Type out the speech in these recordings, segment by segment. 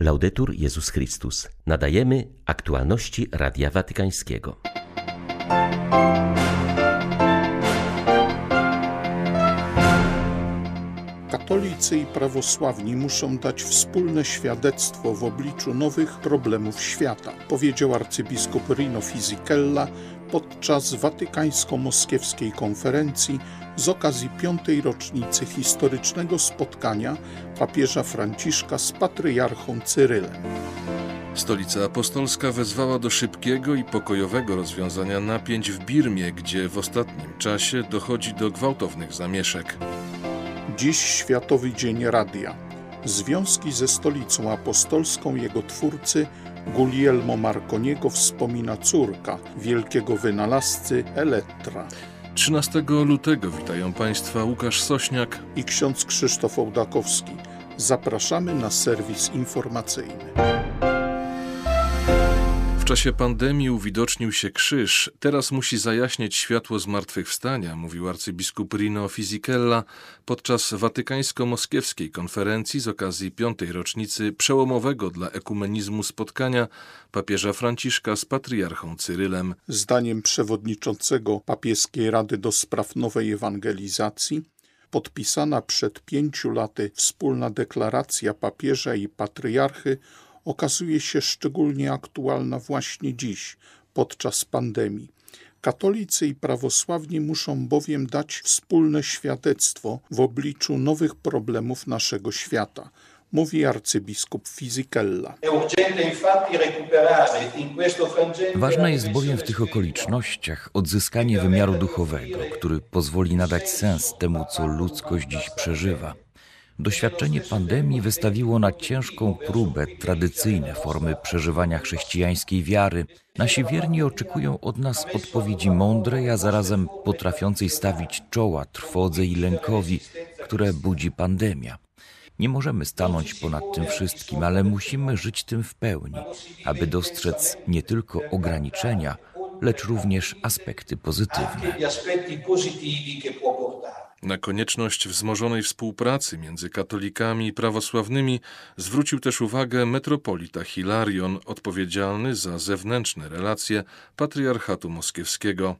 Laudetur Jezus Chrystus. Nadajemy aktualności Radia Watykańskiego. Katolicy i prawosławni muszą dać wspólne świadectwo w obliczu nowych problemów świata, powiedział arcybiskup Rino Fisichella podczas watykańsko-moskiewskiej konferencji z okazji piątej rocznicy historycznego spotkania papieża Franciszka z patriarchą Cyrylem. Stolica Apostolska wezwała do szybkiego i pokojowego rozwiązania napięć w Birmie, gdzie w ostatnim czasie dochodzi do gwałtownych zamieszek. Dziś Światowy Dzień Radia. Związki ze Stolicą Apostolską jego twórcy Guglielmo Marconiego wspomina córka wielkiego wynalazcy Elektra. 13 lutego witają Państwa Łukasz Sośniak i ksiądz Krzysztof Ołdakowski. Zapraszamy na serwis informacyjny. W czasie pandemii uwidocznił się krzyż. Teraz musi zajaśnieć światło zmartwychwstania, mówił arcybiskup Rino Fisichella podczas watykańsko-moskiewskiej konferencji z okazji piątej rocznicy przełomowego dla ekumenizmu spotkania papieża Franciszka z patriarchą Cyrylem. Zdaniem przewodniczącego papieskiej Rady do Spraw Nowej Ewangelizacji podpisana przed pięciu laty wspólna deklaracja papieża i patriarchy okazuje się szczególnie aktualna właśnie dziś, podczas pandemii. Katolicy i prawosławni muszą bowiem dać wspólne świadectwo w obliczu nowych problemów naszego świata mówi arcybiskup Fisichella. Ważne jest bowiem w tych okolicznościach odzyskanie wymiaru duchowego, który pozwoli nadać sens temu, co ludzkość dziś przeżywa. Doświadczenie pandemii wystawiło na ciężką próbę tradycyjne formy przeżywania chrześcijańskiej wiary. Nasi wierni oczekują od nas odpowiedzi mądrej, a zarazem potrafiącej stawić czoła trwodze i lękowi, które budzi pandemia. Nie możemy stanąć ponad tym wszystkim, ale musimy żyć tym w pełni, aby dostrzec nie tylko ograniczenia, lecz również aspekty pozytywne. Na konieczność wzmożonej współpracy między katolikami i prawosławnymi zwrócił też uwagę metropolita Hilarion, odpowiedzialny za zewnętrzne relacje patriarchatu moskiewskiego.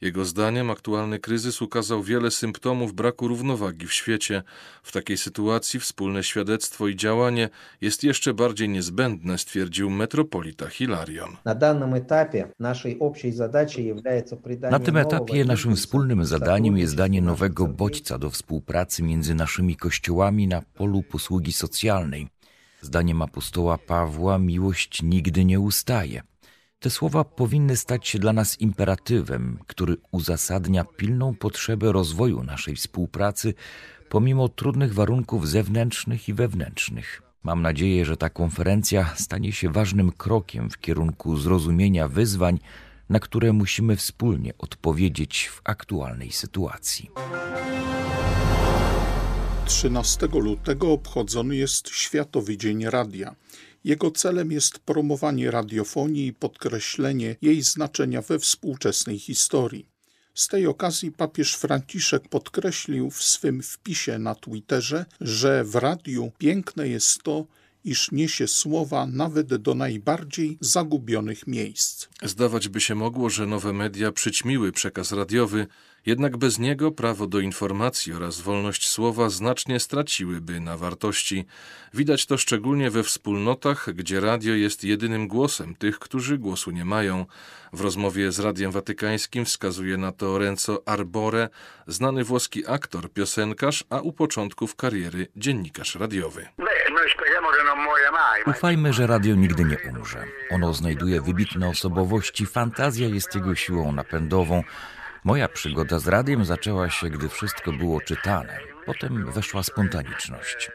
Jego zdaniem aktualny kryzys ukazał wiele symptomów braku równowagi w świecie. W takiej sytuacji wspólne świadectwo i działanie jest jeszcze bardziej niezbędne, stwierdził metropolita Hilarion. Na tym etapie naszym wspólnym zadaniem jest danie nowego bodźca do współpracy między naszymi kościołami na polu posługi socjalnej. Zdaniem apostoła Pawła miłość nigdy nie ustaje. Te słowa powinny stać się dla nas imperatywem, który uzasadnia pilną potrzebę rozwoju naszej współpracy pomimo trudnych warunków zewnętrznych i wewnętrznych. Mam nadzieję, że ta konferencja stanie się ważnym krokiem w kierunku zrozumienia wyzwań, na które musimy wspólnie odpowiedzieć w aktualnej sytuacji. 13 lutego obchodzony jest Światowy Dzień Radia. Jego celem jest promowanie radiofonii i podkreślenie jej znaczenia we współczesnej historii. Z tej okazji papież Franciszek podkreślił w swym wpisie na Twitterze, że w radiu piękne jest to, iż niesie słowa nawet do najbardziej zagubionych miejsc. Zdawać by się mogło, że nowe media przyćmiły przekaz radiowy, jednak bez niego prawo do informacji oraz wolność słowa znacznie straciłyby na wartości. Widać to szczególnie we wspólnotach, gdzie radio jest jedynym głosem tych, którzy głosu nie mają. W rozmowie z Radiem Watykańskim wskazuje na to Renzo Arbore, znany włoski aktor, piosenkarz, a u początków kariery dziennikarz radiowy. Ufajmy, że radio nigdy nie umrze. Ono znajduje wybitne osobowości, fantazja jest jego siłą napędową. Moja przygoda z radiem zaczęła się, gdy wszystko było czytane. Potem weszła spontaniczność.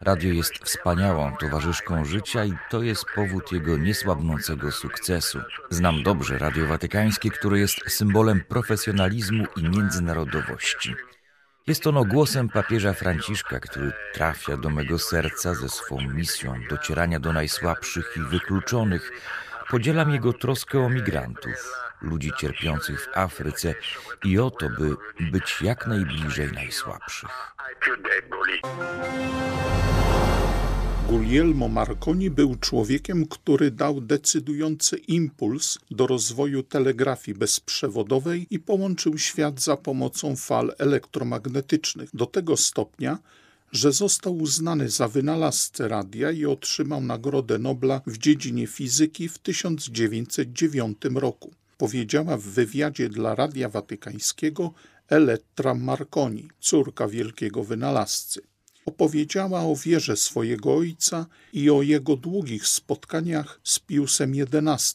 Radio jest wspaniałą towarzyszką życia i to jest powód jego niesłabnącego sukcesu. Znam dobrze Radio Watykańskie, które jest symbolem profesjonalizmu i międzynarodowości. Jest ono głosem papieża Franciszka, który trafia do mego serca ze swą misją docierania do najsłabszych i wykluczonych. Podzielam jego troskę o migrantów, ludzi cierpiących w Afryce i o to, by być jak najbliżej najsłabszych. Guglielmo Marconi był człowiekiem, który dał decydujący impuls do rozwoju telegrafii bezprzewodowej i połączył świat za pomocą fal elektromagnetycznych do tego stopnia, że został uznany za wynalazcę radia i otrzymał Nagrodę Nobla w dziedzinie fizyki w 1909 roku. Powiedziała w wywiadzie dla Radia Watykańskiego Elettra Marconi, córka wielkiego wynalazcy. Opowiedziała o wierze swojego ojca i o jego długich spotkaniach z Piusem XI,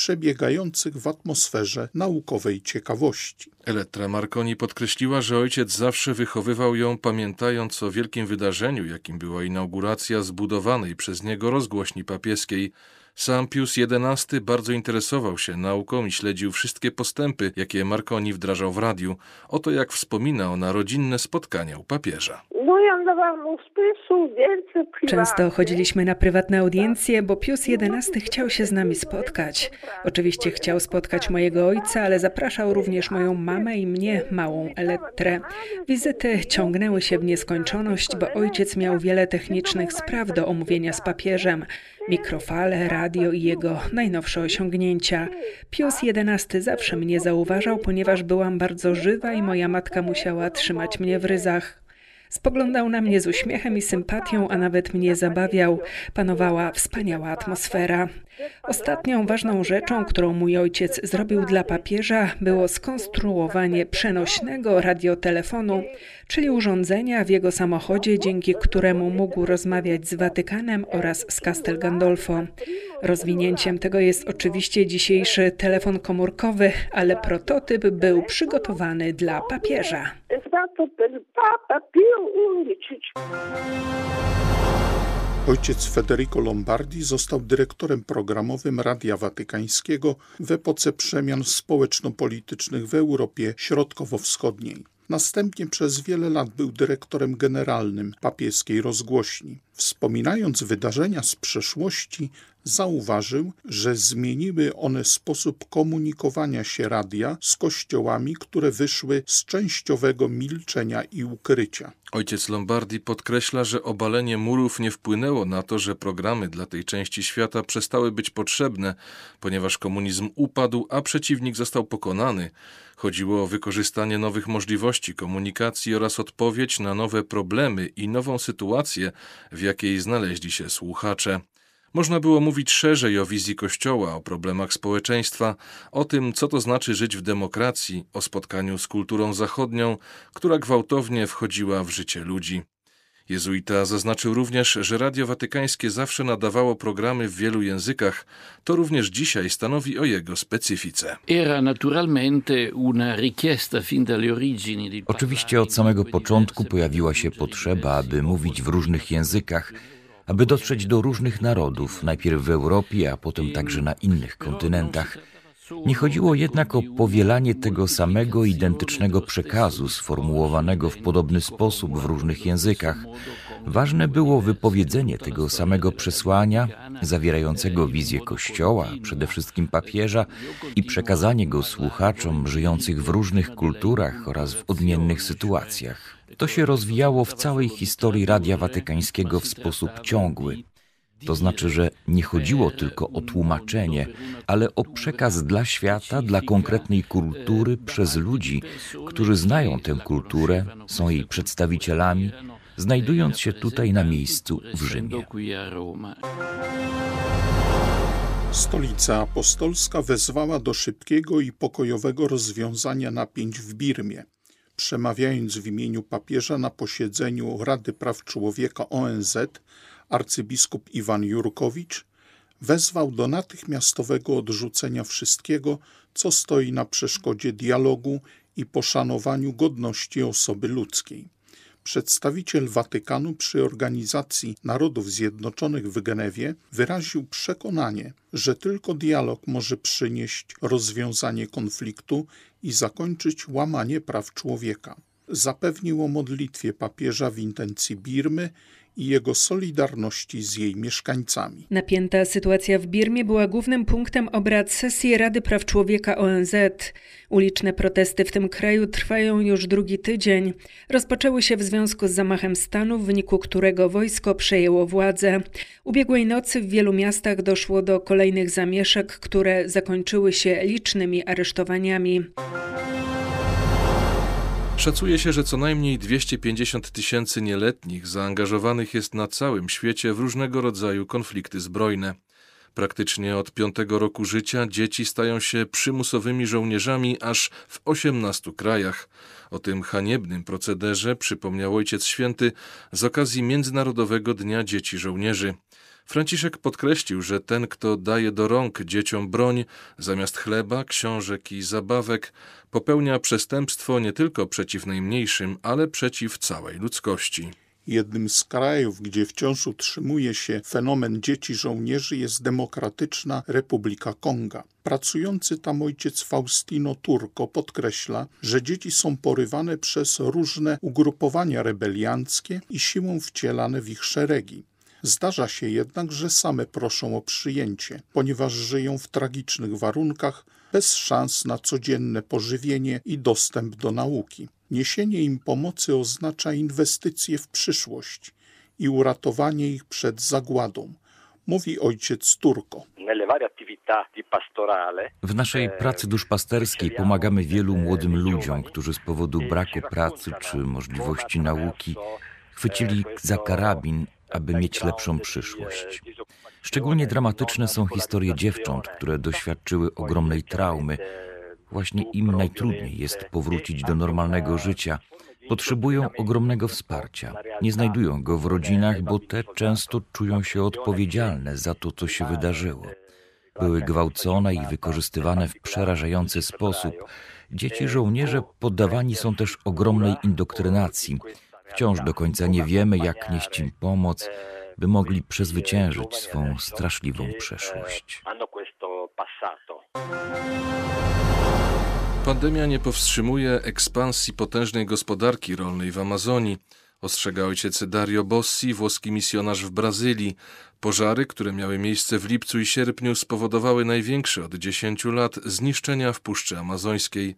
przebiegających w atmosferze naukowej ciekawości. Elektra Marconi podkreśliła, że ojciec zawsze wychowywał ją pamiętając o wielkim wydarzeniu, jakim była inauguracja zbudowanej przez niego rozgłośni papieskiej, sam Pius XI bardzo interesował się nauką i śledził wszystkie postępy, jakie Marconi wdrażał w radiu. Oto jak wspomina na rodzinne spotkania u papieża. Często chodziliśmy na prywatne audiencje, bo Pius XI chciał się z nami spotkać. Oczywiście chciał spotkać mojego ojca, ale zapraszał również moją mamę i mnie, małą Elektrę. Wizyty ciągnęły się w nieskończoność, bo ojciec miał wiele technicznych spraw do omówienia z papieżem mikrofale, radio i jego najnowsze osiągnięcia. Pius XI zawsze mnie zauważał, ponieważ byłam bardzo żywa i moja matka musiała trzymać mnie w ryzach. Spoglądał na mnie z uśmiechem i sympatią, a nawet mnie zabawiał. Panowała wspaniała atmosfera. Ostatnią ważną rzeczą, którą mój ojciec zrobił dla papieża, było skonstruowanie przenośnego radiotelefonu, czyli urządzenia w jego samochodzie, dzięki któremu mógł rozmawiać z Watykanem oraz z Castel Gandolfo. Rozwinięciem tego jest oczywiście dzisiejszy telefon komórkowy, ale prototyp był przygotowany dla papieża. Ojciec Federico Lombardi został dyrektorem programowym Radia Watykańskiego w epoce przemian społeczno-politycznych w Europie Środkowo-Wschodniej. Następnie przez wiele lat był dyrektorem generalnym papieskiej rozgłośni. Wspominając wydarzenia z przeszłości, zauważył, że zmieniły one sposób komunikowania się radia z kościołami, które wyszły z częściowego milczenia i ukrycia. Ojciec Lombardi podkreśla, że obalenie murów nie wpłynęło na to, że programy dla tej części świata przestały być potrzebne, ponieważ komunizm upadł, a przeciwnik został pokonany. Chodziło o wykorzystanie nowych możliwości komunikacji oraz odpowiedź na nowe problemy i nową sytuację, w jakiej znaleźli się słuchacze. Można było mówić szerzej o wizji Kościoła, o problemach społeczeństwa, o tym, co to znaczy żyć w demokracji, o spotkaniu z kulturą zachodnią, która gwałtownie wchodziła w życie ludzi. Jezuita zaznaczył również, że Radio Watykańskie zawsze nadawało programy w wielu językach. To również dzisiaj stanowi o jego specyfice. Oczywiście od samego początku pojawiła się potrzeba, aby mówić w różnych językach, aby dotrzeć do różnych narodów, najpierw w Europie, a potem także na innych kontynentach. Nie chodziło jednak o powielanie tego samego identycznego przekazu, sformułowanego w podobny sposób w różnych językach. Ważne było wypowiedzenie tego samego przesłania, zawierającego wizję Kościoła, przede wszystkim papieża, i przekazanie go słuchaczom żyjących w różnych kulturach oraz w odmiennych sytuacjach. To się rozwijało w całej historii Radia Watykańskiego w sposób ciągły. To znaczy, że nie chodziło tylko o tłumaczenie, ale o przekaz dla świata, dla konkretnej kultury przez ludzi, którzy znają tę kulturę, są jej przedstawicielami, znajdując się tutaj na miejscu w Rzymie. Stolica Apostolska wezwała do szybkiego i pokojowego rozwiązania napięć w Birmie. Przemawiając w imieniu papieża na posiedzeniu Rady Praw Człowieka ONZ, arcybiskup Iwan Jurkowicz wezwał do natychmiastowego odrzucenia wszystkiego, co stoi na przeszkodzie dialogu i poszanowaniu godności osoby ludzkiej. Przedstawiciel Watykanu przy Organizacji Narodów Zjednoczonych w Genewie wyraził przekonanie, że tylko dialog może przynieść rozwiązanie konfliktu i zakończyć łamanie praw człowieka. Zapewnił o modlitwie papieża w intencji Birmy i jego solidarności z jej mieszkańcami. Napięta sytuacja w Birmie była głównym punktem obrad sesji Rady Praw Człowieka ONZ. Uliczne protesty w tym kraju trwają już drugi tydzień. Rozpoczęły się w związku z zamachem stanu, w wyniku którego wojsko przejęło władzę. Ubiegłej nocy w wielu miastach doszło do kolejnych zamieszek, które zakończyły się licznymi aresztowaniami. Szacuje się, że co najmniej 250 tysięcy nieletnich zaangażowanych jest na całym świecie w różnego rodzaju konflikty zbrojne. Praktycznie od piątego roku życia dzieci stają się przymusowymi żołnierzami aż w 18 krajach. O tym haniebnym procederze przypomniał Ojciec Święty z okazji Międzynarodowego Dnia Dzieci Żołnierzy. Franciszek podkreślił, że ten, kto daje do rąk dzieciom broń zamiast chleba, książek i zabawek, popełnia przestępstwo nie tylko przeciw najmniejszym, ale przeciw całej ludzkości. Jednym z krajów, gdzie wciąż utrzymuje się fenomen dzieci żołnierzy jest Demokratyczna Republika Konga. Pracujący tam ojciec Faustino Turco podkreśla, że dzieci są porywane przez różne ugrupowania rebelianckie i siłą wcielane w ich szeregi. Zdarza się jednak, że same proszą o przyjęcie, ponieważ żyją w tragicznych warunkach, bez szans na codzienne pożywienie i dostęp do nauki. Niesienie im pomocy oznacza inwestycje w przyszłość i uratowanie ich przed zagładą, mówi ojciec Turko. W naszej pracy duszpasterskiej pomagamy wielu młodym ludziom, którzy z powodu braku pracy czy możliwości nauki chwycili za karabin aby mieć lepszą przyszłość. Szczególnie dramatyczne są historie dziewcząt, które doświadczyły ogromnej traumy. Właśnie im najtrudniej jest powrócić do normalnego życia. Potrzebują ogromnego wsparcia. Nie znajdują go w rodzinach, bo te często czują się odpowiedzialne za to, co się wydarzyło. Były gwałcone i wykorzystywane w przerażający sposób. Dzieci żołnierze poddawani są też ogromnej indoktrynacji Wciąż do końca nie wiemy, jak nieść im pomoc, by mogli przezwyciężyć swą straszliwą przeszłość. Pandemia nie powstrzymuje ekspansji potężnej gospodarki rolnej w Amazonii, ostrzega ojciec Dario Bossi, włoski misjonarz w Brazylii. Pożary, które miały miejsce w lipcu i sierpniu, spowodowały największe od 10 lat zniszczenia w Puszczy Amazońskiej.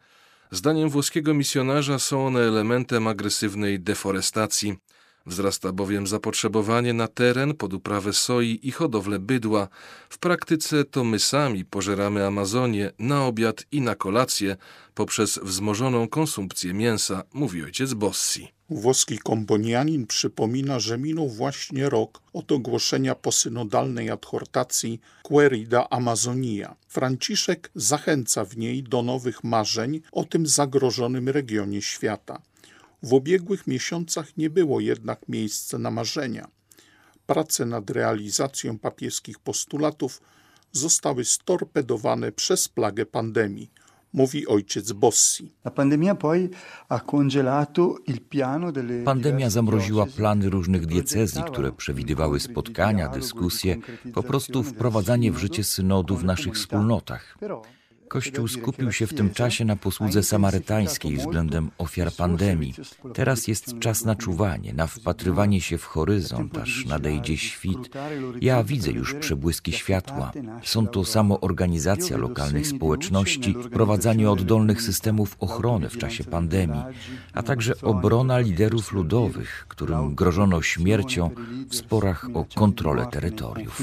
Zdaniem włoskiego misjonarza są one elementem agresywnej deforestacji. Wzrasta bowiem zapotrzebowanie na teren pod uprawę soi i hodowlę bydła. W praktyce to my sami pożeramy Amazonię na obiad i na kolację poprzez wzmożoną konsumpcję mięsa, mówi ojciec Bossi. Włoski kombonianin przypomina, że minął właśnie rok od ogłoszenia posynodalnej adhortacji Querida Amazonia. Franciszek zachęca w niej do nowych marzeń o tym zagrożonym regionie świata. W ubiegłych miesiącach nie było jednak miejsca na marzenia. Prace nad realizacją papieskich postulatów zostały storpedowane przez plagę pandemii mówi ojciec Bossi. Pandemia zamroziła plany różnych diecezji, które przewidywały spotkania, dyskusje, po prostu wprowadzanie w życie synodu w naszych wspólnotach. Kościół skupił się w tym czasie na posłudze samarytańskiej względem ofiar pandemii. Teraz jest czas na czuwanie, na wpatrywanie się w horyzont, aż nadejdzie świt. Ja widzę już przebłyski światła. Są to samoorganizacja lokalnych społeczności, wprowadzanie oddolnych systemów ochrony w czasie pandemii, a także obrona liderów ludowych, którym grożono śmiercią w sporach o kontrolę terytoriów.